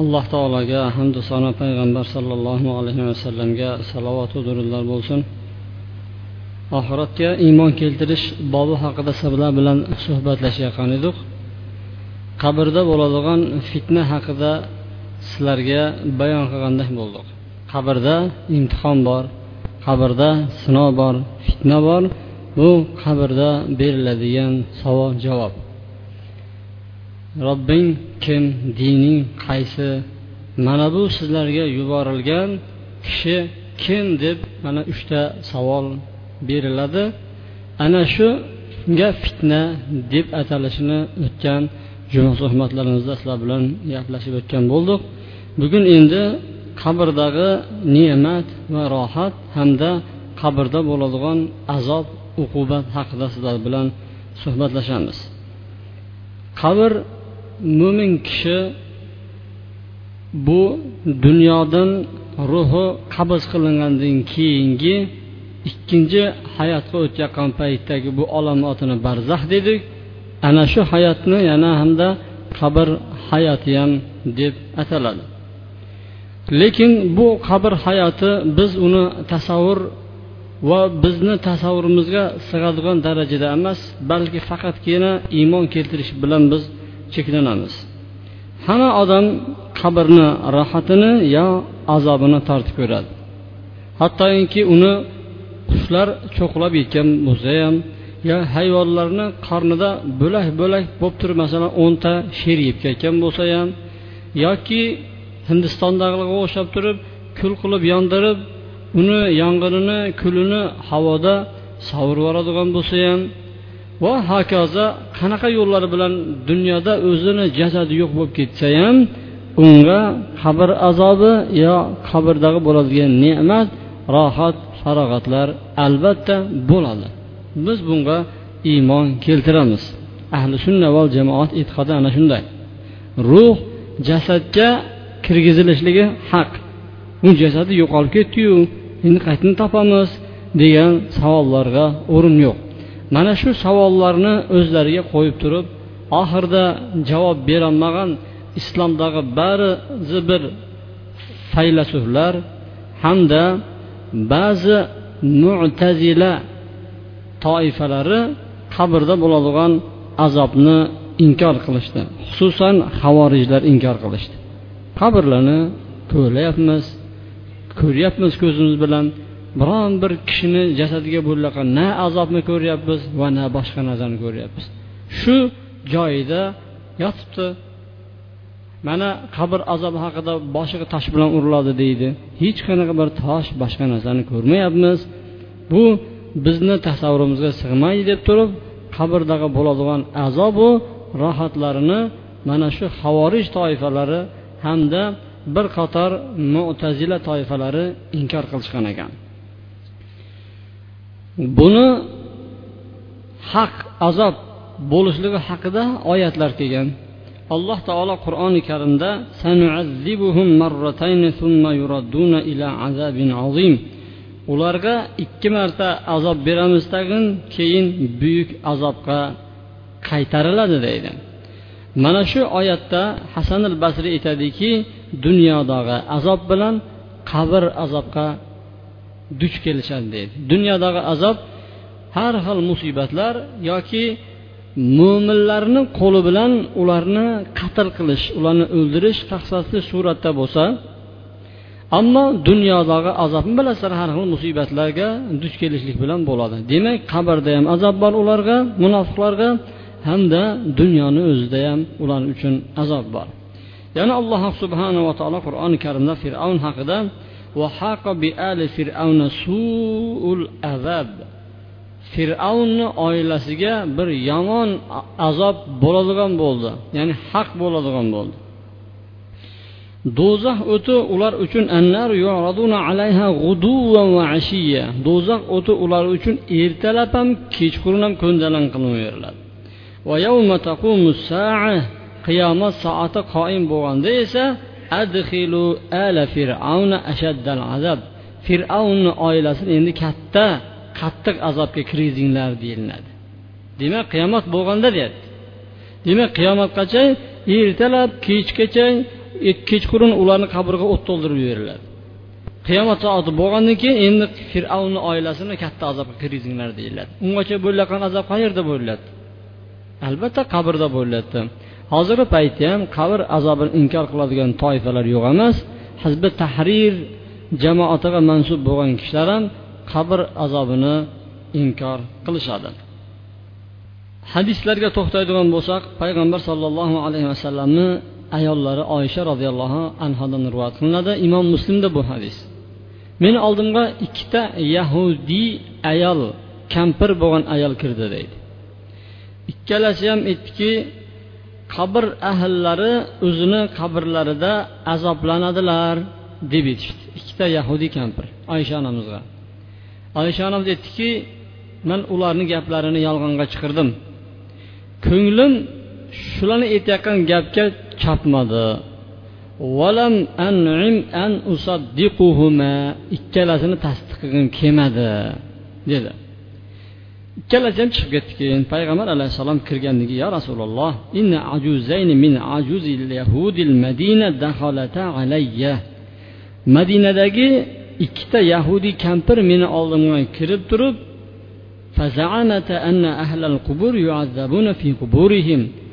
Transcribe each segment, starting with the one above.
alloh taologa hamdu sano payg'ambar sollallohu alayhi vasallamga salovatu durudlar bo'lsin. Oxiratga iymon keltirish bobi haqida sizlar bilan suhbatlashayotgan edik. Qabrda bo'ladigan fitna haqida sizlarga bayon qilgandek bo'ldik. Qabrda imtihon bor qabrda sinov bor fitna bor. Bu qabrda beriladigan savol javob robbing kim dining qaysi? Mana bu sizlarga yuborilgan kishi kim deb mana uchta savol beriladi. Ana shunga fitna deb atalishini o'tgan juma suhbatlarimizda sizlar bilan gaplashib o'tgan bo'ldik. Bugun endi qabrdagi ne'mat va rohat hamda qabrda bo'ladigan azob uqubat haqida sizlar bilan suhbatlashamiz. Qabr mo'min kishi bu dunyodan ruhi qabz qilingandan keyingi ikkinchi hayotga o'tayotgan paytdagi bu olomotini barzax dedik. Ana shu hayotni yana hamda qabr hayoti ham deb ataladi. Lekin bu qabr hayoti biz uni tasavvur va bizni tasavvurimizga sig'adigan darajada emas balki faqatgina iymon keltirish bilan biz cheklanamiz. Hamma odam qabrni rohatini yo azobini tortib ko'radi. Hattoki uni qushlar cho'qlab yetgan bo'lsa ham yo hayvonlarni qornida bo'lak bo'lak bo'lib turib masalan o'nta sher yeb ketgan bo'lsa ham yoki hindistondagilarga o'xshab turib kul qilib yondirib uni yong'inini kulini havoda sovurib yuboradigan bo'lsa ham va hokazo qanaqa yo'llar bilan dunyoda o'zini jasadi yo'q bo'lib ketsa ham unga qabr azobi yo qabrdagi bo'ladigan ne'mat rohat farog'atlar albatta bo'ladi. Biz bunga iymon keltiramiz. Ahli sunna val jamoat e'tiqodi ana shunday. Ruh jasadga kirgizilishligi haq. U jasadi yo'qolib ketdiyu endi qayerdan topamiz degan savollarga o'rin yo'q. Mana shu savollarni o'zlariga qo'yib turib oxirida javob berolmagan islomdagi ba'zi bir faylasuflar hamda ba'zi mu'tazila toifalari qabrda bo'ladigan azobni inkor qilishdi. Xususan havorijlar inkor qilishdi. Qabrlarni ko'rlayapmiz ko'ryapmiz ko'zimiz bilan. Biron bir kishini jasadiga bo'layotgan na azobni ko'ryapmiz va na boshqa narsani ko'ryapmiz. Shu joyida yotibdi. Mana qabr azobi haqida boshiga tosh bilan uriladi deydi. Hech qanaqa bir tosh boshqa narsani ko'rmayapmiz. Bu bizni tasavvurimizga sig'maydi deb turib qabrdagi bo'ladigan azobu rohatlarini mana shu havorij toifalari hamda bir qator mo'tazila toifalari inkor qilishgan ekan. Buni haq azob bo'lishligi haqida oyatlar kelgan. Alloh taolo qur'oni karimda ularga ikki marta azob beramiz tag'in keyin buyuk azobga qaytariladi deydi. Mana shu oyatda hasan al basriy aytadiki dunyodagi azob bilan qabr azobga duch kelishadi deydi. Dunyodagi azob har xil musibatlar yoki mo'minlarni qo'li bilan ularni qatl qilish ularni o'ldirish qasdli suratda bo'lsa ammo dunyodagi azobni bilasizlar har xil musibatlarga duch kelishlik bilan bo'ladi. Demak qabrda ham azob bor ularga munofiqlarga hamda dunyoni o'zida ham ular uchun azob bor. Yana alloh subhanava taolo qur'oni karimda fir'avn haqida fir'avnni oilasiga bir yomon azob bo'ladigan bo'ldi. Ya'ni haq bo'ladigan bo'ldi. Do'zax o'ti ular uchun do'zax o'ti ular uchun ertalab ham kechqurun ham ko'ndalang qilinaveriladi qiyomat soati qoim bo'lganda esa adxilu ala fir'avna ashaddal azab. Fir'avnni oilasini endi katta qattiq azobga kirgizinglar deyilinadi demak qiyomat bo'lganda deyapti. Demak qiyomatgacha ertalab kechgacha e, kechqurun ularni qabriga o't to'ldirib yuboriladi qiyomat soati bo'lgandan keyin endi fir'avnni oilasini katta azobga kirgizinglar deyiladi. Ungacha bo'layotgan azob qayerda bo'ladi albatta qabrda bo'ladi hozirgi paytda ham qabr azobini inkor qiladigan toifalar yo'q emas. Hizbi tahrir jamoatiga mansub bo'lgan kishilar ham qabr azobini inkor qilishadi. Hadislarga to'xtaydigan bo'lsak payg'ambar sollallohu alayhi vasallamni ayollari oysha roziyallohu anhudan rivoyat qilinadi. Imom muslimda bu hadis. Meni oldimga ikkita yahudiy ayol kampir bo'lgan ayol kirdi deydi. Ikkalasi ham aytdiki qabr ahllari o'zini qabrlarida azoblanadilar deb aytishdi ikkita yahudiy kampir oysha onamizga. Oysha onamiz aytdiki man ularni gaplarini yolg'onga chiqardim ko'nglim shularni aytayotgan gapga chopmadi valam an'im an usaddiquhuma ikkalasini tasdiq qilgim kelmadi dedi. Ikkalasi ham chiqib ketdi keyin payg'ambar alayhissalom kirgandan keyin yo rasululloh inna ajuzayni min ajuzil yahudil madina dakhalata alayya. Madinadagi ikkita yahudiy kampir meni oldimga kirib turib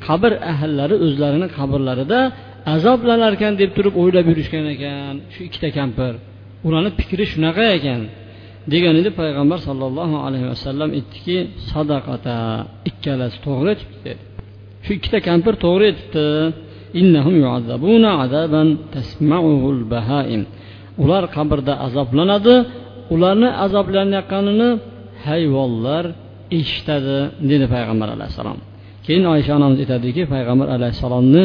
qabr ahllari o'zlarini qabrlarida azoblanar ekan deb turib o'ylab yurishgan ekan shu ikkita kampir. Ularni fikri shunaqa ekan. Degan edi payg'ambar sollallohu alayhi vasallam aytdiki sadaqata ikkalasi to'g'ri aytibdi. Dedi shu ikkita kampir to'g'ri aytibdi. Ular qabrda azoblanadi ularni azoblanayotganini hayvonlar eshitadi dedi payg'ambar alayhissalom. Keyin oysha onamiz aytadiki payg'ambar alayhissalomni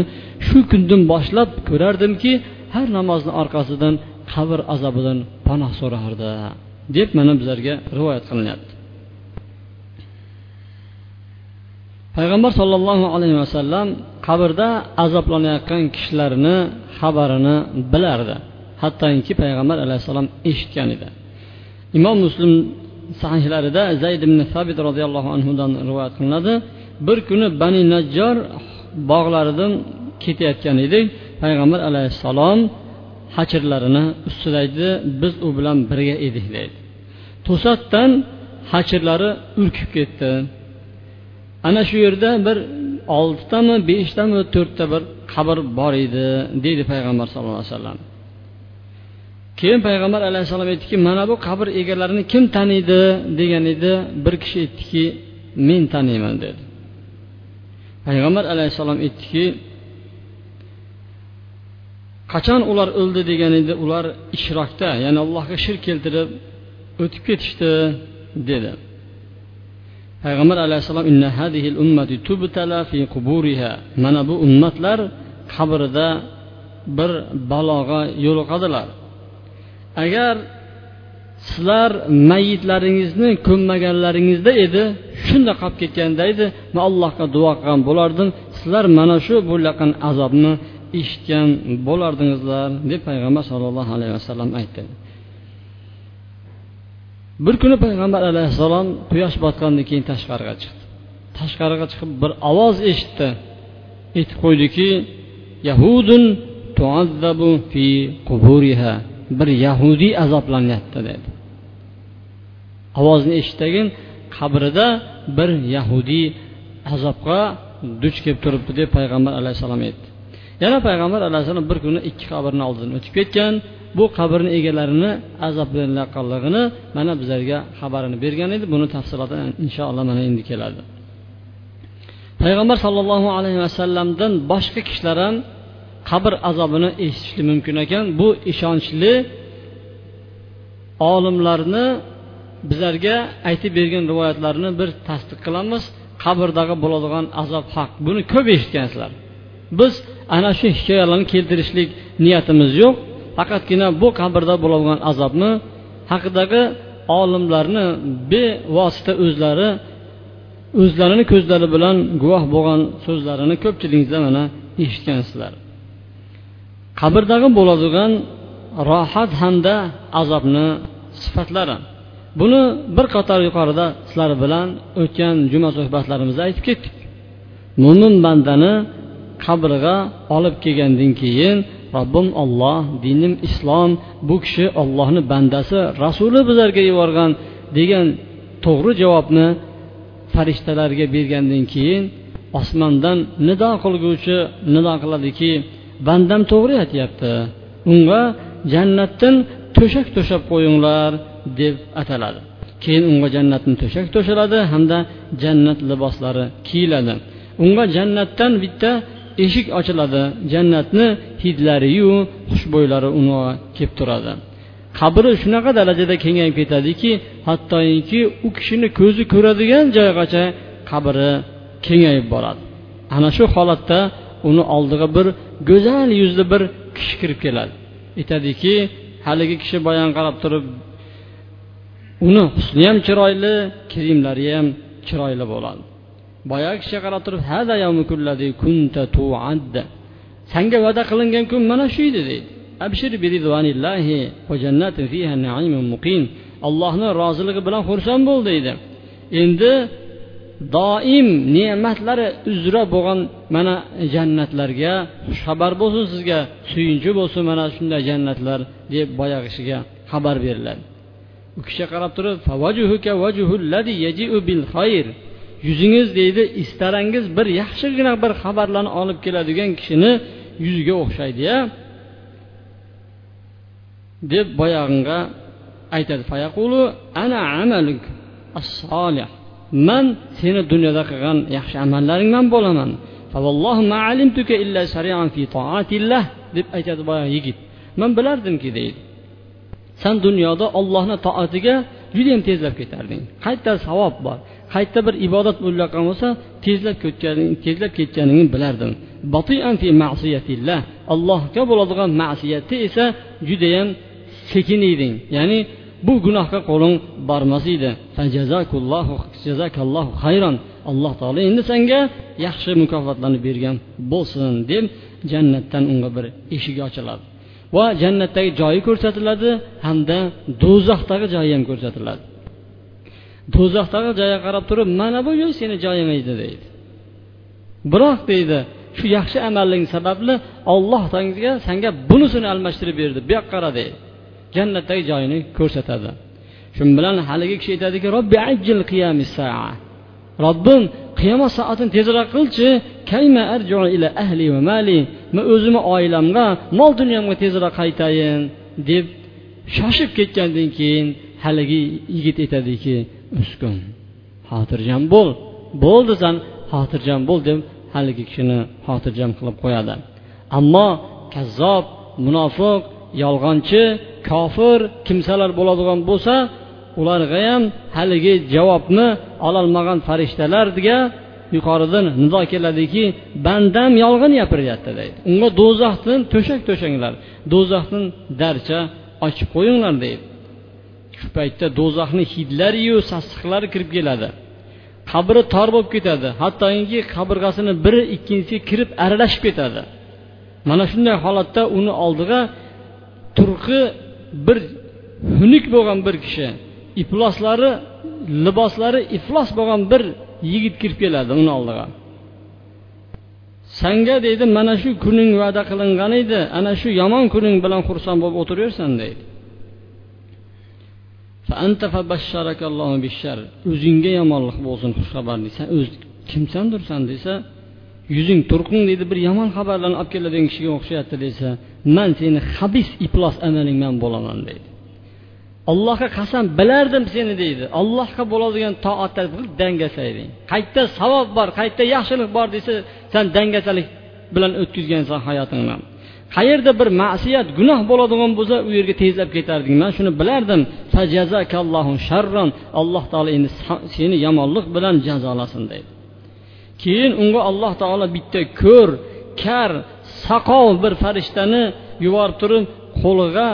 shu kundan boshlab ko'rardimki har namozni orqasidan qabr azobidan panoh so'rardi. Deb mana bizlarga rivoyat qilinyapti. Payg'ambar sollallohu alayhi vasallam qabrda azoblanayotgan kishilarni xabarini bilardi. Hattoki payg'ambar alayhissalom eshitgan edi. Imom muslim sahihlarida zayd ibn sabit roziyallohu anhudan rivoyat qilinadi bir kuni bani najjor bog'laridan ketayotgan edik. Payg'ambar alayhissalom hachirlarini ustida edi biz u bilan birga edik deydi. To'satdan hachirlari urkib ketdi. Ana shu yerda bir oltitami beshtami to'rtta bir qabr bor edi deydi payg'ambar sallallohu alayhi vasallam. Keyin payg'ambar alayhissalom aytdiki mana bu qabr egalarini kim taniydi? degan edi. Bir kishi aytdiki men taniyman dedi. Payg'ambar alayhissalom aytdiki qachon ular o'ldi deganida ular ishrokda ya'ni allohga shirk keltirib o'tib ketishdi dedi. Payg'ambar alayhissalom mana bu ummatlar qabrida bir baloga yo'liqadilar. Agar sizlar mayitlaringizni ko'mmaganlaringizda edi shunda qolib ketganda edi man allohga duo qilgan bo'lardim. Sizlar mana shu bo'layotgan azobni eshitgan bo'lardingizlar deb payg'ambar sollallohu alayhi vasallam aytdi. Bir kuni payg'ambar alayhissalom quyosh botgandan keyin tashqariga chiqdi. Tashqariga chiqib bir ovoz eshitdi. Aytib qo'ydiki yahudun tuazzabu fi quburiha. Bir yahudiy azoblanyapti dedi. Ovozni eshitdagin qabrida bir yahudiy azobga duch kelib turibdi deb payg'ambar alayhissalom aytdi. Yana payg'ambar alayhissalom bir kuni ikki qabrni oldidan o'tib ketgan bu qabrni egalarini azoblanayotganligini mana bizlarga xabarini bergan edi. Buni tafsiloti inshaalloh mana endi keladi. Payg'ambar sollallohu alayhi vasallamdan boshqa kishilar ham qabr azobini eshitishi mumkin ekan. Bu ishonchli olimlarni bizlarga aytib bergan rivoyatlarni bir tasdiq qilamiz. Qabrdagi bo'ladigan azob haq. Buni ko'p eshitgansizlar. Biz ana shu hikoyalarni keltirishlik niyatimiz yo'q. Faqatgina bu qabrda bo'ladigan azobni haqidagi olimlarni bevosita o'zlari o'zlarini ko'zlari bilan guvoh bo'lgan so'zlarini ko'pchiligingizlar mana eshitgansizlar. Qabrdagi bo'ladigan rohat hamda azobni sifatlari. Buni bir qator yuqorida sizlar bilan o'tgan juma suhbatlarimizda aytib ketdik. Mo'min bandani qabrga olib kelgandan keyin robbim olloh dinim islom bu kishi ollohni bandasi rasuli bizlarga yuborgan degan to'g'ri javobni farishtalarga bergandan keyin osmondan nido qilguvchi nido qiladiki bandam to'g'ri aytyapti unga jannatdan to'shak to'shab qo'yinglar deb ataladi. Keyin unga jannatni to'shak to'shaladi hamda jannat liboslari kiyiladi. Unga jannatdan bitta eshik ochiladi jannatni hidlariyu xushbo'ylari unga kelib turadi. Qabri shunaqa darajada kengayib ketadiki hattoki u kishini ko'zi ko'radigan joygacha qabri kengayib boradi. Ana shu holatda uni oldiga bir go'zal yuzli bir kishi kirib keladi. Aytadiki haligi kishi boyan qarab turib uni husni ham chiroyli kiyimlari ham chiroyli bo'ladi. Boyagi kishiga qarab turib sanga va'da qilingan kun mana shu edi deydi. Allohni roziligi bilan xursand bo'l deydi. Endi doim ne'matlari uzra bo'lgan mana jannatlarga xushxabar bo'lsin sizga suyunchi bo'lsin mana shunday jannatlar deb boyagi kishiga xabar beriladi. U kishiga qarab turib yuzingiz deydi istarangiz bir yaxshigina bir xabarlarni olib keladigan kishini yuziga o'xshaydiya deb boyag'inga aytadi ana amaluk as-solih man seni dunyoda qilgan yaxshi amallaringdan bo'laman. Deb aytadi boyagi yigit. Man bilardimki deydi. San dunyoda ollohni toatiga judayam tezlab ketarding. Qayerda savob bor? Qayerda bir ibodat bo'layotgan bo'lsa tezlab ketganing tezlab ketganingni bilardim allohga bo'ladigan ma'siyatda esa judayam sekin eding. Ya'ni bu gunohga qo'ling bormas edi. Hayron. Alloh taolo endi senga yaxshi mukofotlarni bergan bo'lsin deb jannatdan unga bir eshigi ochiladi. Va jannatdagi joyi ko'rsatiladi hamda do'zaxdagi joyi ham ko'rsatiladi. Do'zaxdagi joyga qarab turib mana bu joy seni joying edi deydi. Biroq deydi shu yaxshi amalling sababli olloh tanga senga bunisini almashtirib berdi bu yoqqa qara deydi. Jannatdagi joyini ko'rsatadi. Shu bilan haligi kishi aytadiki robbi ajjil robbim qiyomat soatini tezroq qilchi ila ahli va mali. Man o'zimni oilamga mol dunyomga tezroq qaytayin deb shoshib ketgandan keyin haligi yigit aytadiki uskun. Xotirjam bo'l. Bo'ldi san xotirjam bo'l deb haligi kishini xotirjam qilib qo'yadi. Ammo kazzob munofiq yolg'onchi kofir kimsalar bo'ladigan bo'lsa ularga ham haligi javobni ololmagan farishtalarga yuqoridan nido keladiki bandam yolg'on gapiryapti deydi. Unga do'zaxdan to'shak to'shanglar do'zaxdan darcha ochib qo'yinglar deydi. Shu paytda do'zaxni hidlariyu sassiqlari kirib keladi. Qabri tor bo'lib ketadi. Hattoki qabrg'asini biri ikkinchisiga kirib aralashib ketadi. Mana shunday holatda uni oldiga turqi bir xunuk bo'lgan bir kishi ifloslari liboslari iflos bo'lgan bir yigit kirib keladi uni oldiga. Sanga deydi mana shu kuning va'da qilingan edi ana shu yomon kuning bilan xursand bo'lib o'tiraversan deydi. O'zingga yomonlik bo'lsin xushxabar deysan o'zi kimsandursan desa yuzing turqing deydi bir yomon xabarlarni olib keladigan kishiga o'xshayapti desa man seni habis iflos amalingman bo'laman deydi. Allohga qasam bilardim seni deydi. Allohga bo'ladigan toatda dangasa eding qayerda savob bor qayerda yaxshilik bor desa san dangasalik bilan o'tkazgansan hayotingni qayerda bir ma'siyat gunoh bo'ladigan bo'lsa u yerga tezlab ketarding. Man shuni bilardim. Sharron alloh taolo endi seni yomonlik bilan jazolasin deydi. Keyin unga alloh taolo bitta ko'r kar saqov bir farishtani yuborib turib qo'liga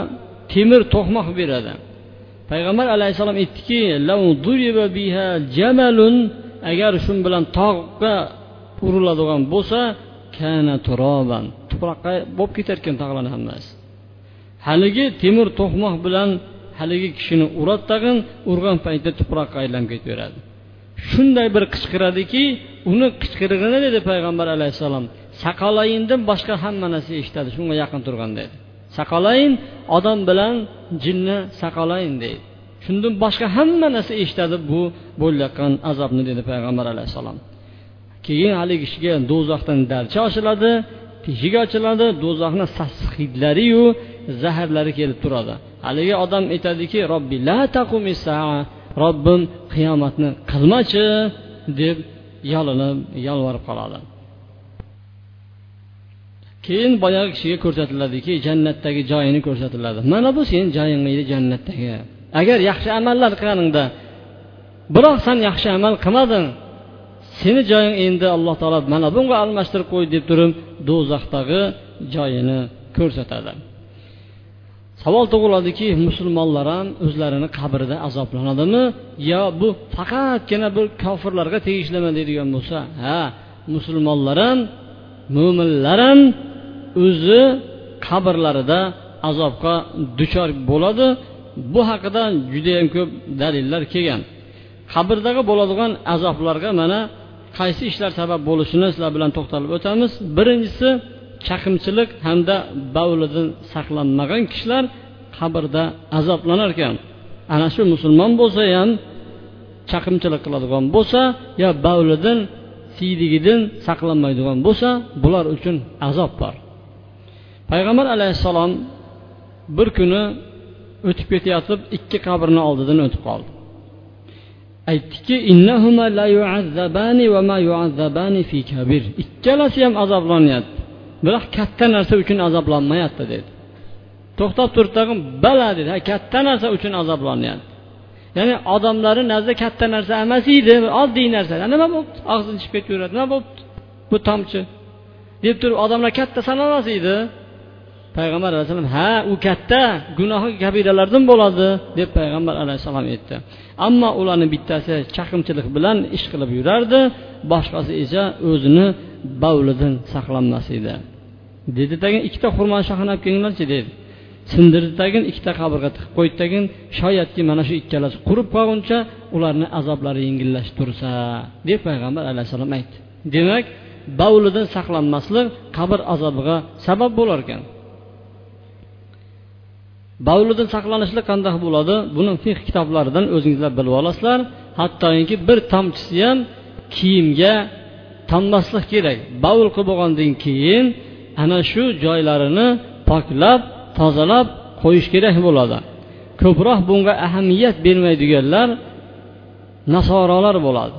temir to'qmoq beradi. Payg'ambar alayhissalom aytdiki agar shu bilan tog'ga uriladigan bo'lsa kana turoban. Tuproqqa bo'lib ketarkan tog'larni hammasi. Haligi temir to'qmoq bilan haligi kishini uradi tag'in urgan paytda tuproqqa aylanib ketaveradi. Shunday bir qichqiradiki uni qichqirig'ini dedi payg'ambar alayhissalom saqolayindan boshqa hamma narsa eshitadi shunga yaqin turgan dedi. Saqolayin odam bilan jinni saqolayin deydi shundan boshqa hamma narsa eshitadi bu bo'layotgan azobni dedi payg'ambar alayhissalom. Keyin haligi kishiga do'zaxdan darcha ochiladi teshik ochiladi do'zaxni sassiq hidlariyu zaharlari kelib turadi. Haligi odam aytadiki robbi la taqum robbim qiyomatni qilmachi deb yolinib yolvorib qoladi. Keyin boyagi kishiga ko'rsatiladiki jannatdagi joyini ko'rsatiladi. Mana bu seni joying edi jannatdagi. Agar yaxshi amallar qilganingda biroq san yaxshi amal qilmading seni joying endi alloh taolo mana bunga almashtirib qo'y deb turib do'zaxdagi joyini ko'rsatadi. Savol tug'iladiki musulmonlar ham o'zlarini qabrida azoblanadimi? Yo bu faqatgina bir kofirlarga tegishlimi deydigan bo'lsa ha musulmonlar ham mo'minlar ham o'zi qabrlarida azobga duchor bo'ladi. Bu haqida judayam ko'p dalillar kelgan. Qabrdagi bo'ladigan azoblarga mana qaysi ishlar sabab bo'lishini sizlar bilan to'xtalib o'tamiz. Birinchisi chaqimchilik hamda bavlidan saqlanmagan kishilar qabrda azoblanar ekan ana shu musulmon bo'lsa ham chaqimchilik qiladigan bo'lsa yo bavlidan siydigidan saqlanmaydigan bo'lsa bular uchun azob bor. Payg'ambar alayhissalom bir kuni o'tib ketayotib ikki qabrni oldidan o'tib qoldi. Aytdiki ikkalasi ham azoblanyapti biroq katta narsa uchun azoblanmayapti dedi. To'xtab turib tag'in bala dedi. Ha katta narsa uchun azoblanyapti ya'ni odamlarni nazdida katta narsa emas edi oddiy narsa. Nima bo'libdi og'zini ichib ketaveradi nima bo'libdi bu tomchi. Deb turib odamlar katta sanamas edi. Payg'ambar alayhissalom ha u katta gunohi kabiralardan bo'ladi deb payg'ambar alayhissalom aytdi. Ammo ularni bittasi chaqimchilik bilan ish qilib yurardi boshqasi esa o'zini bavlidan saqlanmas edi. Dedi tagin ikkita xurmoni shoxini olib kelinglarchi dedi. Sindirdi tagin ikkita qabrga tiqib qo'ydi tagin. Shoyatki mana shu ikkalasi qurib qolguncha ularni azoblari yengillashib tursa deb payg'ambar alayhissalom aytdi. Demak bavlidan saqlanmaslik qabr azobiga sabab bo'lar ekan bavlidan saqlanishlik qanday bo'ladi? Buni fiq kitoblaridan o'zingizlar bilib olasizlar. Hattoki bir tomchisi ham kiyimga tommaslik kerak. Bavul qilib bo'lgandan keyin ana shu joylarini poklab tozalab qo'yish kerak bo'ladi. Ko'proq bunga ahamiyat bermaydiganlar nasorolar bo'ladi.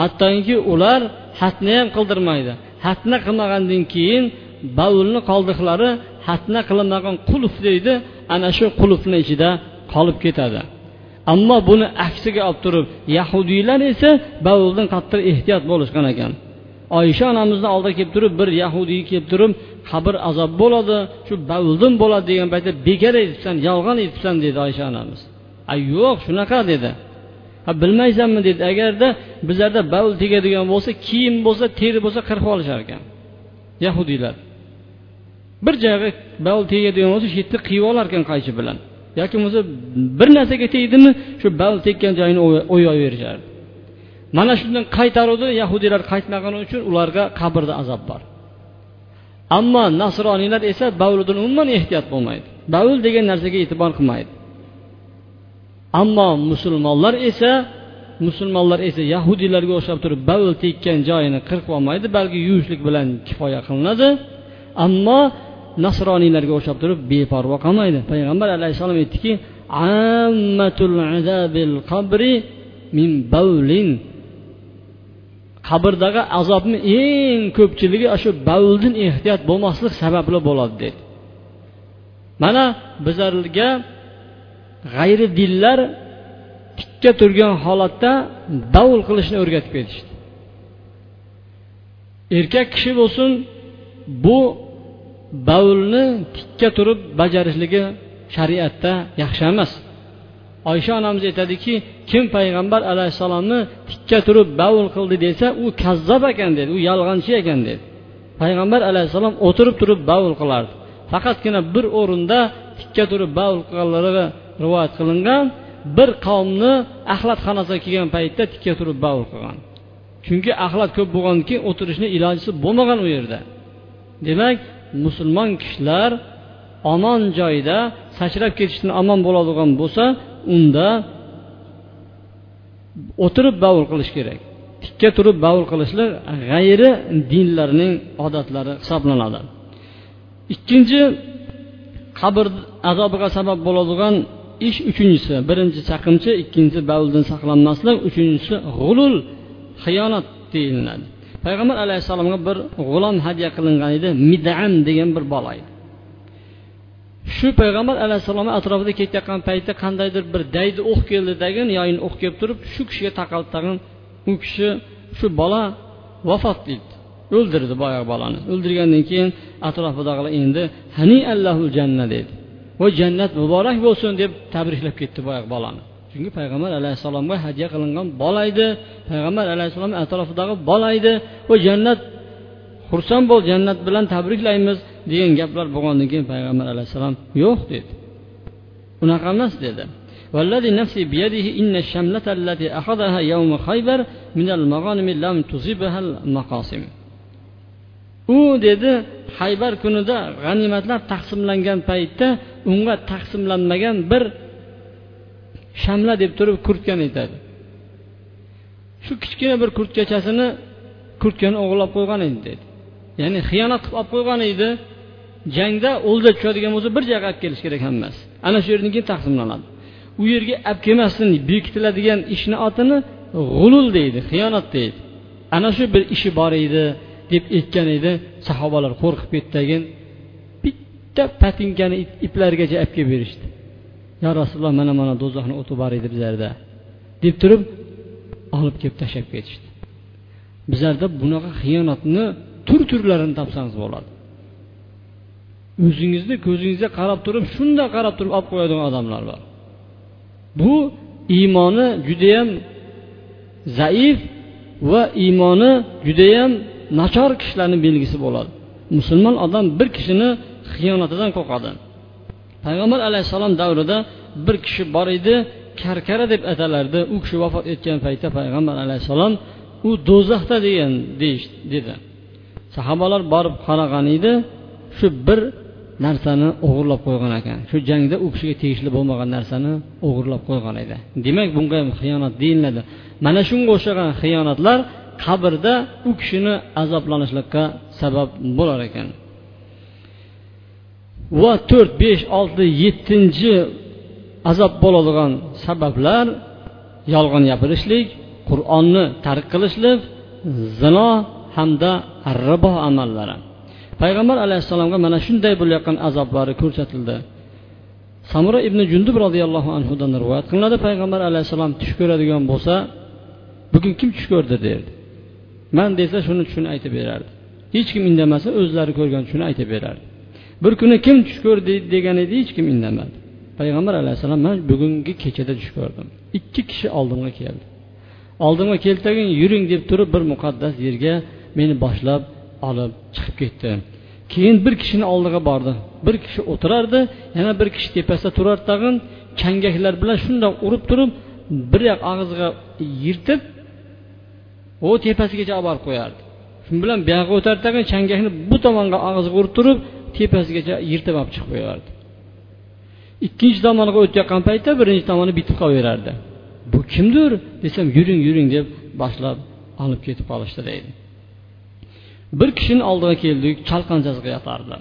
Hattoki ular hatni ham qildirmaydi. Hatna qilmagandan keyin bavulni qoldiqlari hatna qilinmagan qulf deydi. Ana shu qulfni ichida qolib ketadi. Ammo buni aksiga olib turib yahudiylar esa bavuldan qattiq ehtiyot bo'lishgan ekan. Oysha onamizni oldiga kelib turib bir yahudiy kelib turib qabr azob bo'ladi shu bavuldan bo'ladi degan paytda bekor aytibsan yolg'on aytibsan dedi oysha onamiz. A yo'q shunaqa dedi. Ha bilmaysanmi dedi. Agarda bizlarda bavul tegadigan bo'lsa kiyim bo'lsa teri bo'lsa qirib olishar ekan. Yahudiylar bir joyga bavul tegadigan bo'lsa shu yerda qiyib olar ekan qaychi bilan. Yoki bo'lmasa bir narsaga tegdimi shu bavul tekkan joyini o'yaverishardi mana shundan qaytaruvdi yahudiylar qaytmagani uchun ularga qabrda azob bor. Ammo nasroniylar esa bavlidan umuman ehtiyot bo'lmaydi. Bavul degan narsaga e'tibor qilmaydi. Ammo musulmonlar esa musulmonlar esa yahudiylarga o'xshab turib bavul tekkan joyini qirqib olmaydi balki yuvishlik bilan kifoya qilinadi. Ammo nasroniylarga o'xshab turib beparvo qilmaydi. Payg'ambar alayhissalom aytdiki qabri min bavlin qabrdagi azobni eng ko'pchiligi shu bavldan ehtiyot bo'lmaslik sababli bo'ladi dedi. Mana bizlarga g'ayri dinlar tikka turgan holatda bavul qilishni o'rgatib ketishdi. Erkak kishi bo'lsin bu bavulni tikka turib bajarishligi shariatda yaxshi emas. Oysha onamiz aytadiki kim payg'ambar alayhissalomni tikka turib bavul qildi desa u kazzob ekan dedi u yolg'onchi ekan dedi. Payg'ambar alayhissalom o'tirib turib bavul qilardi. Faqatgina bir o'rinda tikka turib bavul qilganlari rivoyat qilingan bir qavmni axlatxonasiga kelgan paytda tikka turib bavul qilgan. Chunki axlat ko'p bo'lgandan keyin o'tirishni ilojisi bo'lmagan u yerda. Demak musulmon kishilar omon joyda sachrab ketishdan omon bo'ladigan bo'lsa unda o'tirib bavul qilish kerak. Tikka turib bavul qilishlik g'ayri dinlarning odatlari hisoblanadi. Ikkinchi qabr azobiga sabab bo'ladigan ish uchinchisi. Birinchi chaqimchi ikkinchisi bavuldan saqlanmaslik. Uchinchisi g'ulul xiyonat deyiladi. Payg'ambar alayhissalomga bir g'ulom hadya qilingan edi midam degan bir bola edi. Shu payg'ambar alayhissalomni atrofida ketayotgan paytda qandaydir bir daydi o'q keldi degin yoyin o'q kelib turib shu kishiga taqaldi tag'in. U kishi shu bola vafot etdi o'ldirdi boyagi bolani. O'ldirgandan keyin atrofidagilar endi hani allahu janna dedi. Va jannat muborak bo'lsin deb tabriklab ketdi boyagi bolani. chunki payg'ambar alayhissalomga hadya qilingan bola edi payg'ambar alayhissalom atrofidagi bola edi va jannat xursand bo'l jannat bilan tabriklaymiz degan gaplar bo'lgandan keyin payg'ambar alayhissalom yo'q dedi unaqa emas dedi والذي نفسي بيده إن الشملة التي أخذها يوم خيبر من المغانم لم تصيبها المقاسم u dedi haybar kunida g'animatlar taqsimlangan paytda unga taqsimlanmagan bir shamla deb turib kurtkani aytadi. Shu kichkina bir kurtkachasini kurtkani o'g'irlab qo'ygan edi dedi. Ya'ni xiyonat qilib olib qo'ygan edi. Jangda o'ldirib tushadigan bo'lsa bir joyga olib kelish kerak hammasi. Ana shu yerdan keyin taqsimlanadi. U yerga olib kelmasdan bekitiladigan ishni otini g'ulul deydi xiyonat deydi. Ana shu bir ishi bor edi deb aytgan edi. Sahobalar qo'rqib ketdagin bitta patinkani iplarigacha olib kelib berishdi. Yo rasululloh mana mana do'zaxni o'ti bor edi bizlarda deb turib olib kelib tashlab ketishdi. Bizlarda bunaqa xiyonatni tur turlarini topsangiz bo'ladi. O'zingizni ko'zingizga qarab turib shunday qarab turib olib qo'yadigan odamlar bor. Bu iymoni judayam zaif va iymoni judayam nachor kishilarni belgisi bo'ladi. Musulmon odam bir kishini xiyonatidan qo'rqadi. Payg'ambar alayhissalom davrida bir kishi bor edi karkara deb atalardi. U kishi vafot etgan paytda payg'ambar alayhissalom u do'zaxda degan dedi. Sahobalar borib qaragan edi. Shu bir narsani o'g'irlab qo'ygan ekan. Shu jangda u kishiga tegishli bo'lmagan narsani o'g'irlab qo'ygan edi. Demak bunga ham xiyonat deyiladi. Mana shunga o'xshagan xiyonatlar qabrda u kishini azoblanishlikka sabab bo'lar ekan. Va to'rt besh olti yettinchi azob bo'ladigan sabablar yolg'on gapirishlik qur'onni tark qilishlik zino hamda ribo amallari. Payg'ambar alayhissalomga mana shunday bo'layotgan azoblari ko'rsatildi. Samura ibn jundub roziyallohu anhudan rivoyat qilinadi payg'ambar alayhissalom tush ko'radigan bo'lsa bugun kim tush ko'rdi? derdi. Man desa shuni tushini aytib berardi. Hech kim indamasa o'zlari ko'rgan tushini aytib berardi. Bir kuni kim tush ko'rdi degan edi hech kim indamadi. Payg'ambar alayhissalom man bugungi kechada tush ko'rdim. Ikki kishi oldimga keldi. Oldimga keldi yuring deb turib bir muqaddas yerga meni boshlab olib chiqib ketdi. Keyin bir kishini oldiga bordi. Bir kishi o'tirardi yana bir kishi tepasida turardi tag'in changaklar bilan shundoq urib turib bir yoq og'ziga yirtib u tepasigacha olib borib qo'yardi. Shu bilan buyog'iga o'tardi tag'in changakni bu tomonga og'ziga urib turib tepasigacha yirtib olib chiqib qo'yardi. Ikkinchi tomoniga o'tayotgan paytda birinchi tomoni bitib qolaverardi. Bu kimdir desam yuring yuring deb boshlab olib ketib qolishdi deydi bir kishini oldiga keldik chalqanchasiga yotardi.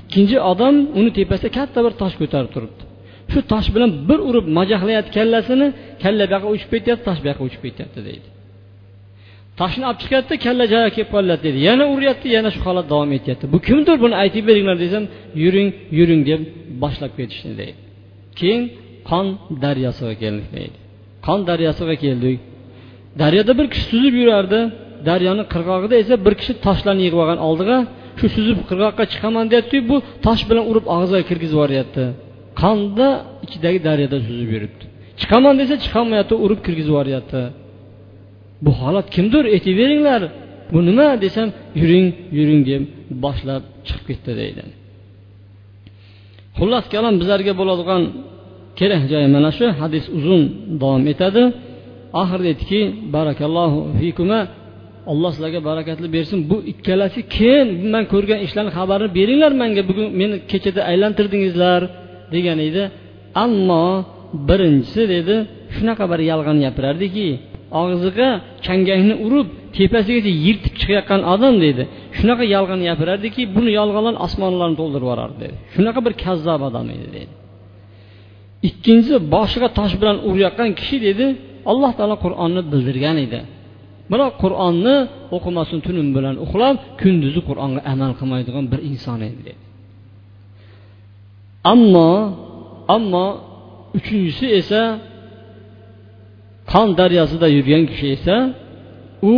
Ikkinchi odam uni tepasida katta bir tosh ko'tarib turibdi. Shu tosh bilan bir urib majahlayapti kallasini kalla bu yoqqa uchib ketyapti tosh bu yoqqa uchib ketyapti deydi. Toshni olib chiqyapti kalla joyiga kelib qolyapti deydi yana uryapti yana shu holat davom etyapti. Bu kimdir buni aytib beringlar desam yuring yuring deb boshlab ketishdi deydi. Keyin qon daryosiga keldik deydi. Qon daryosiga keldik. Daryoda bir kishi suzib yurardi. Daryoni qirg'og'ida esa bir kishi toshlarni yig'ib olgan oldiga shu suzib qirg'oqqa chiqaman deyaptiyu bu tosh bilan urib og'ziga kirgizib yuboryapti. Qonda ichidagi daryoda suzib yuribdi. Chiqaman desa chiqolmayapti urib kirgizib yuboryapti. Bu holat kimdir aytib beringlar bu nima desam yuring yuring deb boshlab chiqib ketdi deydi. Xullas kalom bizlarga bo'ladigan kerak joyi mana shu. Hadis uzun davom etadi. Oxirida aytdiki barakallohu fikuma alloh sizlarga barakatli bersin. Bu ikkalasi keyin man ko'rgan ishlarni xabarini beringlar. Manga bugun meni kechada aylantirdingizlar degan edi. Ammo birinchisi dedi shunaqa bir yolg'on gapirardiki og'ziga changangni urib tepasigacha yirtib chiqayotgan odam deydi. Shunaqa yolg'on gapirardiki buni yolg'onlar osmonlarni to'ldirib yuborardi dedi shunaqa bir kazzob odam edi deydi. Ikkinchisi boshiga tosh bilan urayotgan kishi dedi alloh taolo qur'onni bildirgan edi. Biroq qur'onni o'qimasin tunim bilan uxlab kunduzi qur'onga amal qilmaydigan bir inson edi dedi. Ammo ammo uchinchisi esa qon daryosida yurgan kishi esa u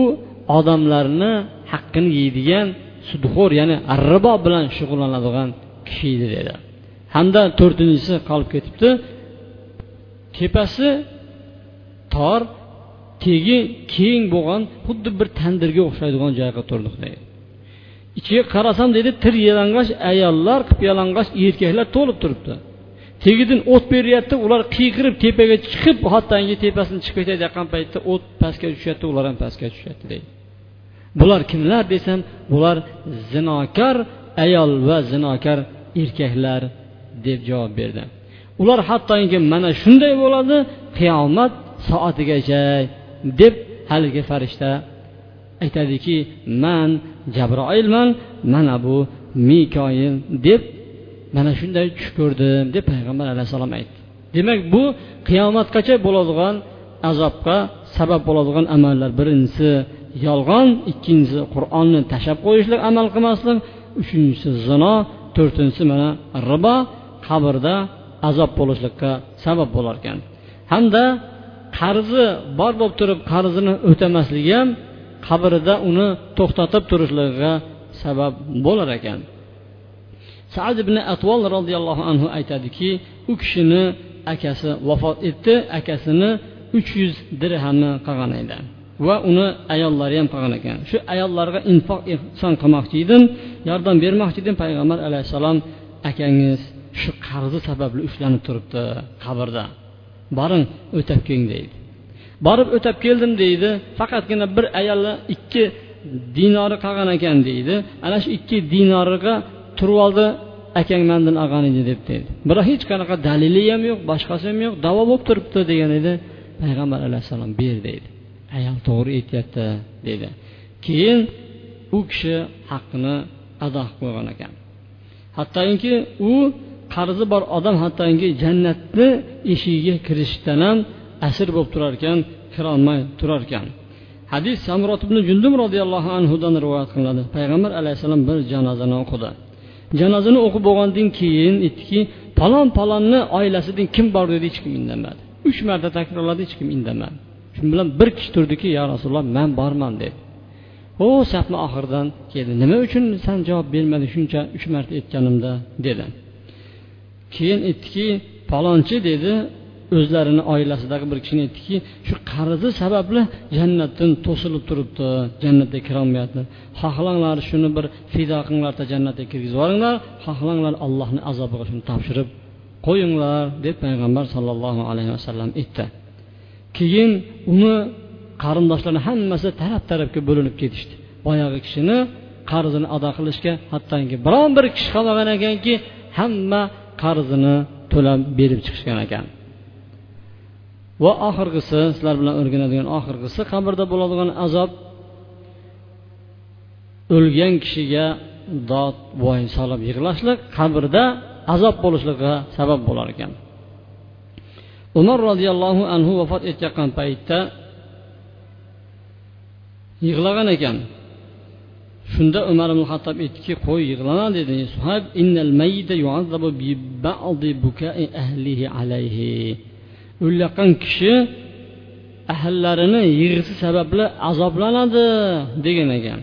odamlarni haqqini yeydigan sudxo'r ya'ni ribo bilan shug'ullanadigan kishi edi dedi. Hamda to'rtinchisi qolib ketibdi. Tepasi tor tegi keng bo'lgan xuddi bir tandirga o'xshaydigan joyga turdik deydi ichiga qarasam deydi tir yalang'och ayollar qip yalang'och erkaklar to'lib turibdi. Tagidan o't beryapti ular qiyqirib tepaga chiqib hattoki tepasini chiqib ketayotgan paytda o't pastga tushyapti ular ham pastga tushyapti deydi. Bular kimlar desam bular zinokar ayol va zinokar erkaklar deb javob berdi. Ular hattoki mana shunday bo'ladi qiyomat soatigacha deb haligi farishta aytadiki man jabroilman mana bu mikoyil deb mana shunday tush ko'rdim deb payg'ambar alayhissalom aytdi. Demak bu qiyomatgacha bo'ladigan azobga sabab bo'ladigan amallar birinchisi yolg'on ikkinchisi qur'onni tashlab qo'yishlik amal qilmaslik uchinchisi zino to'rtinchisi mana ribo qabrda azob bo'lishlikka sabab bo'lar ekan. Hamda qarzi bor bo'lib turib qarzini o'tamasligi ham qabrida uni to'xtatib turishligiga sabab bo'lar ekan. Sad ibn atvol roziyallohu anhu aytadiki u kishini akasi vafot etdi akasini uch yuz dirhamni qilgan edi va uni ayollari ham qilgan ekan shu ayollarga infoq ehson qilmoqchi edim yordam bermoqchi edim. Payg'ambar alayhissalom akangiz shu qarzi sababli ushlanib turibdi qabrda. Boring o'tab keling deydi. Borib o'tab keldim deydi. Faqatgina bir ayolni ikki dinori qolgan ekan deydi. Ana shu ikki dinoriga turib oldi akang mandan olgan edi deb deydi biroq hech qanaqa dalili ham yo'q boshqasi ham yo'q davo bo'lib turibdi degan edi. Payg'ambar alayhissalom ber deydi. Ayol to'g'ri aytyapti dedi. Keyin u kishi haqqini ado qilib qo'ygan ekan. Hattoki u qarzi bor odam hattoki jannatni eshigiga kirishdan ham asir bo'lib turar ekan kirolmay turar ekan. Hadis samrot ibn jundum roziyallohu anhudan rivoyat qilinadi. Payg'ambar alayhissalom bir janozani o'qidi. Janozani o'qib bo'lgandan keyin aytdiki palon palonni oilasidan kim bor dedi hech kim indamadi. Uch marta takrorladi hech kim indamadi. Shu bilan bir kishi turdiki yo rasululloh man borman dedi. U safni oxiridan keldi. Nima uchun san javob bermading shuncha uch marta aytganimda? dedi. Keyin aytdiki palonchi dedi. O'zlarini oilasidagi bir kishini aytdiki shu qarzi sababli jannatdan to'silib turibdi jannatga kirolmayapti. Xohlanglar shuni bir fido qilinglarda jannatga kirgizib yuboringlar. Xohlanglar allohni azobiga shuni topshirib qo'yinglar deb payg'ambar sollallohu alayhi vasallam aytdi. Keyin uni qarindoshlari hammasi taraf tarafga bo'linib ketishdi. Boyagi kishini qarzini ado qilishga hattoki biron bir kishi qolmagan ekanki hamma qarzini to'lab berib chiqishgan ekan. Va oxirgisi sizlar bilan o'rganadigan oxirgisi qabrda bo'ladigan azob o'lgan kishiga dod voy solib yig'lashlik qabrda azob bo'lishligiga sabab bo'lar ekan. Umar roziyallohu anhu vafot etayotgan paytda yig'lagan ekan. Shunda umar ibn hattob aytdiki qo'y yig'lama dedi. O'layotgan kishi ahllarini yig'isi sababli azoblanadi degan ekan.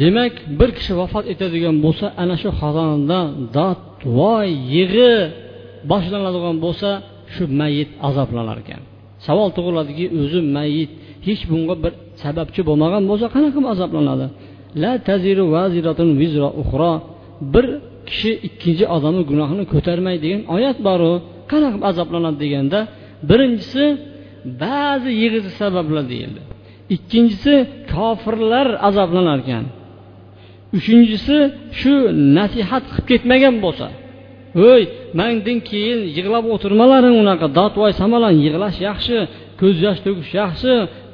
Demak bir kishi vafot etadigan bo'lsa ana shu xonadonda dod voy yig'i boshlanadigan bo'lsa shu mayit azoblanar ekan. Savol tug'iladiki o'zi mayit hech bunga bir sababchi bo'lmagan bo'lsa qanaqa azoblanadi? La taziru vaziratun vizra uxro bir kishi ikkinchi odamni gunohini ko'tarmaydi degan oyat boru qanaqa azoblanadi deganda birinchisi ba'zi yig'izi sabablar deyildi. Ikkinchisi kofirlar azoblanar ekan uchinchisi shu nasihat qilib ketmagan bo'lsa voy mandan keyin yig'lab o'tirmalaring unaqa dodvoy samalan yig'lash yaxshi ko'z yosh to'kish yaxshi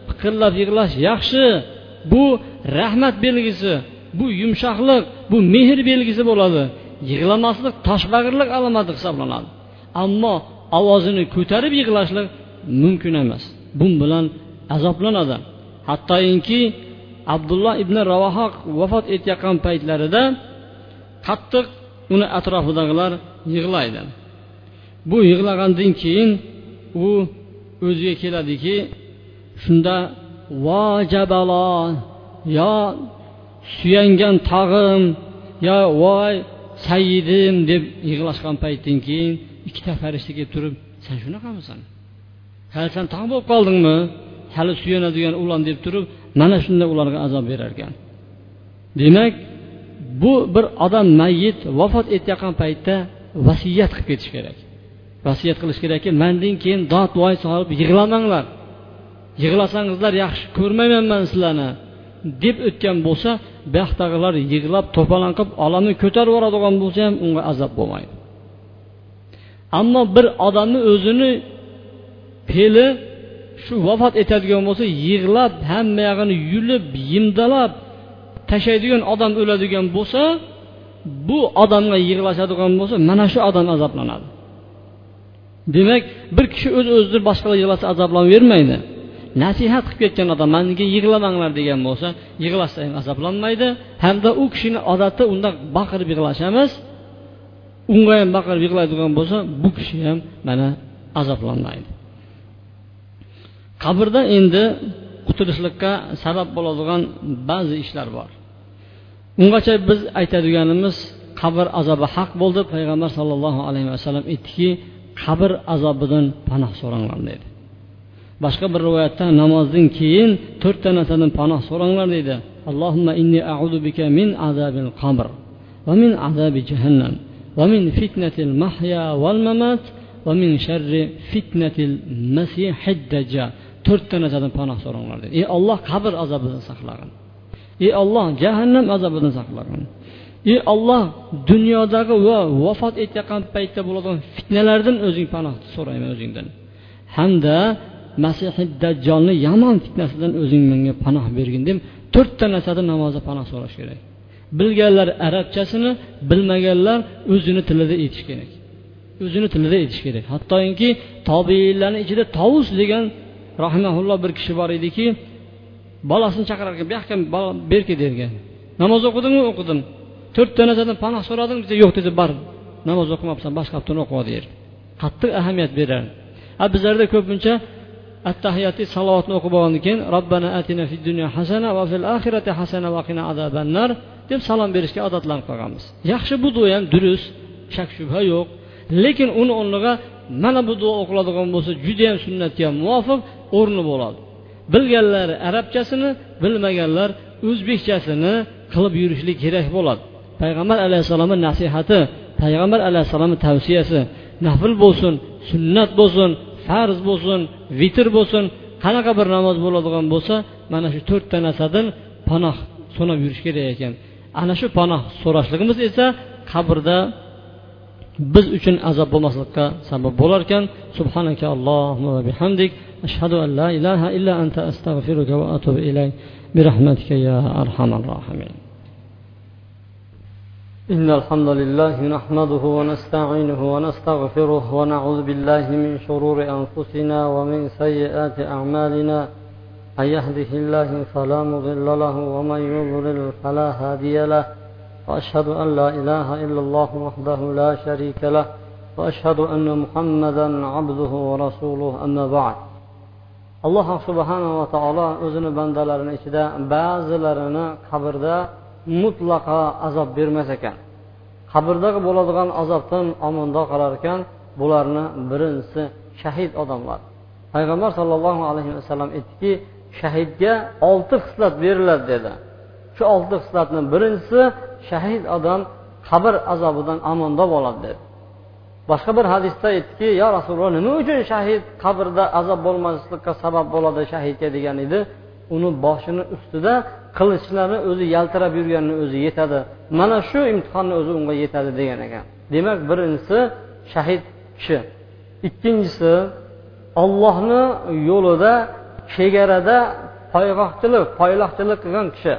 piqillab yig'lash yaxshi bu rahmat belgisi bu yumshoqlik bu mehr belgisi bo'ladi. Yig'lamaslik toshbag'irlik alomati hisoblanadi. Ammo ovozini ko'tarib yig'lashlik mumkin emas. Bun bilan azoblanadi. Hattoki abdulloh ibn ravoha vafot etayotgan paytlarida qattiq uni atrofidagilar yig'laydi. Bu yig'lagandan keyin u o'ziga keladiki shunda vo jabalo yo suyangan tog'im yo voy sayyidim deb yig'lashgan paytdan keyin ikkita farishta kelib turib san shunaqamisan? Hali san tog' bo'lib qoldingmi? Hali suyanadigan ulan deb turib mana shunda ularga azob berar ekan demak bu bir odam mayyit vafot etayotgan paytda vasiyat qilib ketish kerak. Vasiyat qilish kerakki mandan keyin dod voy solib yig'lamanglar. Yig'lasangizlar yaxshi ko'rmayman man sizlarni. Deb o'tgan bo'lsa buyoqdagilar yig'lab to'polon qilib olamni ko'tarib yuboradigan bo'lsa ham unga azob bo'lmaydi. Ammo bir odamni o'zini fe'li shu vafot etadigan bo'lsa yig'lab hamma yog'ini yulib yimdalab tashlaydigan odam o'ladigan bo'lsa bu odamga yig'lashadigan bo'lsa mana shu odam azoblanadi. Demak bir kishi o'z öz o'zidan boshqalar yig'lasa azoblanavermaydi nasihat qilib ketgan odam manga yig'lamanglar degan bo'lsa yig'lashsa ham azoblanmaydi. Hamda u kishini odatda unda baqirib yig'lash emas unga ham baqirib yig'laydigan bo'lsa bu kishi ham mana azoblanmaydi. Qabrda endi qutulishlikka sabab bo'ladigan ba'zi ishlar bor. Ungacha biz aytadiganimiz qabr azobi haq bo'ldi. Payg'ambar sollallohu alayhi vasallam aytdiki qabr azobidan panoh so'ranglar dedi. Boshqa bir rivoyatda namozdan keyin to'rtta narsadan panoh so'ranglar deydi. Allohumma inni a'udu bika min azabil qabr va min azabi jahannam va min fitnatil mahya val mamat va min sharri fitnatil masihid dajjal. To'rtta narsadan panoh so'ranglar dedi ey olloh qabr azobidan saqlagin. Ey olloh jahannam azobidan saqlagin. Ey olloh dunyodagi va vafot etayotgan paytda bo'ladigan fitnalardan o'zing panoh so'rayman o'zingdan. Hamda masihi dajjolni yomon fitnasidan o'zing menga panoh bergin deb to'rtta narsada namozda panoh so'rash kerak. Bilganlar arabchasini bilmaganlar o'zini tilida aytish kerak. O'zini tilida aytish kerak. Hattoki tobeinlarni ichida tovus degan rahimaulloh bir kishi bor ediki bolasini chaqirar ekan bu yoqqa berki dergan namoz o'qidingmi? O'qidim. To'rtta narsadan panoh so'radim desa yo'q desa bar namoz o'qimabsan boshqa haftani o'qib deydi. Qattiq ahamiyat beradi. A bizlarda ko'pincha attahiyati salovatni o'qib bo'lgandan keyin robbana atina fid dunyo hasana va fil oxirati hasana va qina azabannar deb salom berishga odatlanib qolganmiz. Yaxshi bu duo ham durust shak shubha yo'q. Lekin uni o'rniga mana bu duo o'qiladigan bo'lsa judayam sunnatga muvofiq o'rni bo'ladi. Bilganlar arabchasini bilmaganlar o'zbekchasini qilib yurishlik kerak bo'ladi. Payg'ambar alayhissalomni nasihati payg'ambar alayhissalomni tavsiyasi nafl bo'lsin sunnat bo'lsin farz bo'lsin vitr bo'lsin qanaqa bir namoz bo'ladigan bo'lsa mana shu to'rtta narsadan panoh so'rab yurish kerak ekan ana shu panoh so'rashligimiz esa qabrda biz uchun azob bo'lmaslikka sabab bo'lar ekan subhanaka allohumma va bihamdik ashhadu an la ilaha illa anta astag'firuka va atubu ilayk برحمتك يا أرحم الراحمين إن الحمد لله نحمده ونستعينه ونستغفره ونعوذ بالله من شرور أنفسنا ومن سيئات أعمالنا. من يهده الله فلا مضل له ومن يضلل فلا هادي له. وأشهد أن لا إله إلا الله وحده لا شريك له. وأشهد أن محمدا عبده ورسوله. أما بعد alloh subhanava taolo o'zini bandalarini ichida ba'zilarini qabrda mutlaqo azob bermas ekan. Qabrdagi bo'ladigan azobdan omonda qolar ekan bularni birinchisi shahid odamlar. Payg'ambar sollallohu alayhi vasallam aytdiki shahidga olti xislat beriladi dedi. Shu olti xislatni birinchisi shahid odam qabr azobidan amonda bo'ladi dedi. Boshqa bir hadisda aytdiki yo rasululloh nima uchun shahid qabrda azob bo'lmaslikka sabab bo'ladi shahidga? degan edi. Uni boshini ustida qilichlari o'zi yaltirab yurganini o'zi yetadi. Mana shu imtihonni o'zi unga yetadi degan ekan. Demak birinchisi shahid kishi. Ikkinchisi ollohni yo'lida chegarada poyg'oqchilik poyloqchilik qilgan kishi.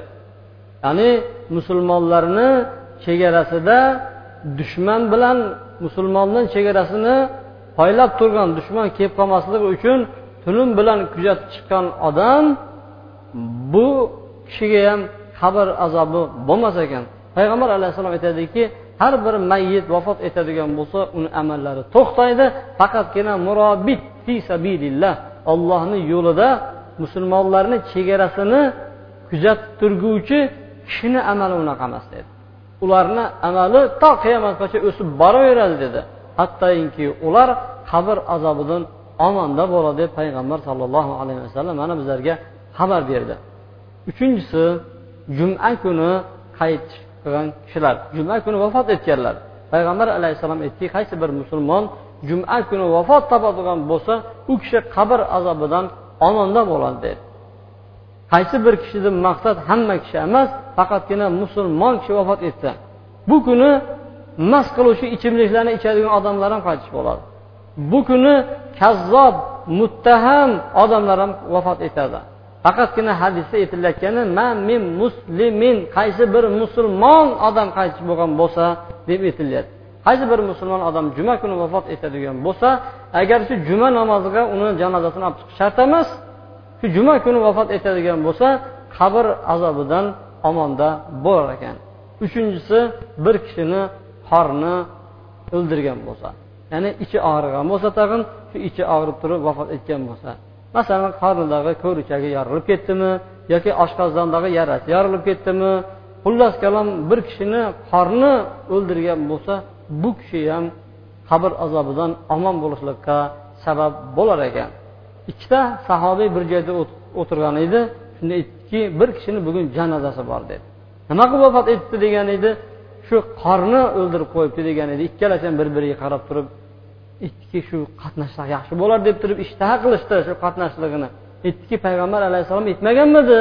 Ya'ni musulmonlarni chegarasida dushman bilan musulmonni chegarasini poylab turgan dushman kelib qolmasligi uchun tunim bilan kuzatib chiqqan odam bu kishiga ham qabr azobi bo'lmas ekan. Payg'ambar alayhissalom aytadiki har bir mayyit vafot etadigan bo'lsa uni amallari to'xtaydi faqatgina murobit fi sabilillah. Ollohni yo'lida musulmonlarni chegarasini kuzatib turguvchi kishini amali unaqa emas dedi. Ularni amali to qiyomatgacha o'sib boraveradi dedi. Hattoki ular qabr azobidan omonda bo'ladi deb payg'ambar sollallohu alayhi vasallam mana bizlarga xabar berdi. Uchinchisi juma kuni qaytish qilgan kishilar. Juma kuni vafot etganlar. Payg'ambar alayhissalom aytdiki qaysi bir musulmon juma kuni vafot topadigan bo'lsa u kishi qabr azobidan omonda bo'ladi dedi qaysi bir kishidan maqsad hamma kishi emas faqatgina musulmon kishi vafot etsa. Bu kuni mast qiluvchi ichimliklarni ichadigan odamlar ham qaytish bo'ladi. Bu kuni kazzob muttaham odamlar ham vafot etadi. Faqatgina hadisda aytilayotgani man min muslimin qaysi bir musulmon odam qaytish bo'lgan bo'lsa deb aytilyapti. Qaysi bir musulmon odam juma kuni vafot etadigan bo'lsa agar shu juma namoziga uni janozasini olib chiqish shart emas shu juma kuni vafot etadigan bo'lsa qabr azobidan omonda bo'lar ekan. Uchinchisi bir kishini qorni o'ldirgan bo'lsa ya'ni ichi og'rigan bo'lsa tag'in shu ichi og'rib turib vafot etgan bo'lsa. Masalan qornidagi ko'richagi yorilib ketdimi yoki oshqozondagi yarasi yorilib ketdimi? Xullas kalom bir kishini qorni o'ldirgan bo'lsa bu kishi ham qabr azobidan omon bo'lishlikka sabab bo'lar ekan. Ikkita sahobiy bir joyda o'tirgan edi. Shunda aytdiki bir kishini bugun janozasi bor dedi. Nima qilib vafot etdi degan edi? Shu qorni o'ldirib qo'yibdi degan edi. Ikkalasi ham bir biriga qarab turib aytdiki shu qatnashsa yaxshi bo'lar deb turib ishtaha qilishdi shu qatnashligini. Aytdiki payg'ambar alayhissalom aytmaganmidi?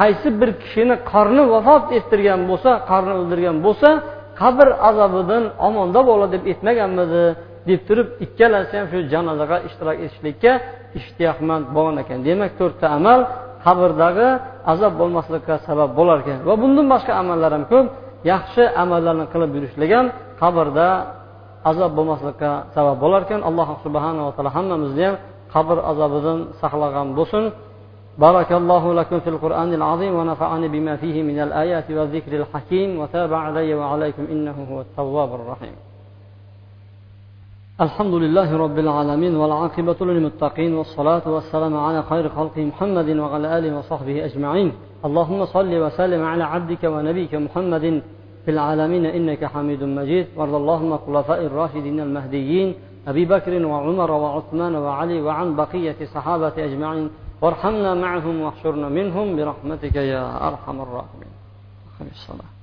Qaysi bir kishini qorni vafot ettirgan bo'lsa qorni o'ldirgan bo'lsa qabr azobidan omonda bo'ladi deb aytmaganmidi? Deb turib ikkalasi ham shu janozaga ishtirok etishlikka ishtiyoqmand bo'lgan ekan. Demak to'rtta amal qabrdagi azob bo'lmaslikka sabab bo'lar ekan. Va bundan boshqa amallar ham ko'p. Yaxshi amallarni qilib yurishlik ham qabrda azob bo'lmaslikka sabab bo'lar ekan alloh subhanava taolo hammamizni ham qabr azobidan saqlagan bo'lsin. بارك الله لكم في القرآن العظيم ونفعني بما فيه من الآيات والذكر الحكيم وتاب علي وعليكم إنه هو التواب الرحيم الحمد لله رب العالمين والعاقبة للمتقين والصلاة والسلام على خير خلق محمد وعلى آله وصحبه أجمعين اللهم صل وسلم على عبدك ونبيك محمد في العالمين إنك حميد مجيد. وارض اللهم خلفاء الراشدين المهديين أبي بكر وعمر وعثمان وعلي وعن بقية صحابة أجمعين. وارحمنا معهم واحشرنا منهم برحمتك يا أرحم الراحمين. الصلاة.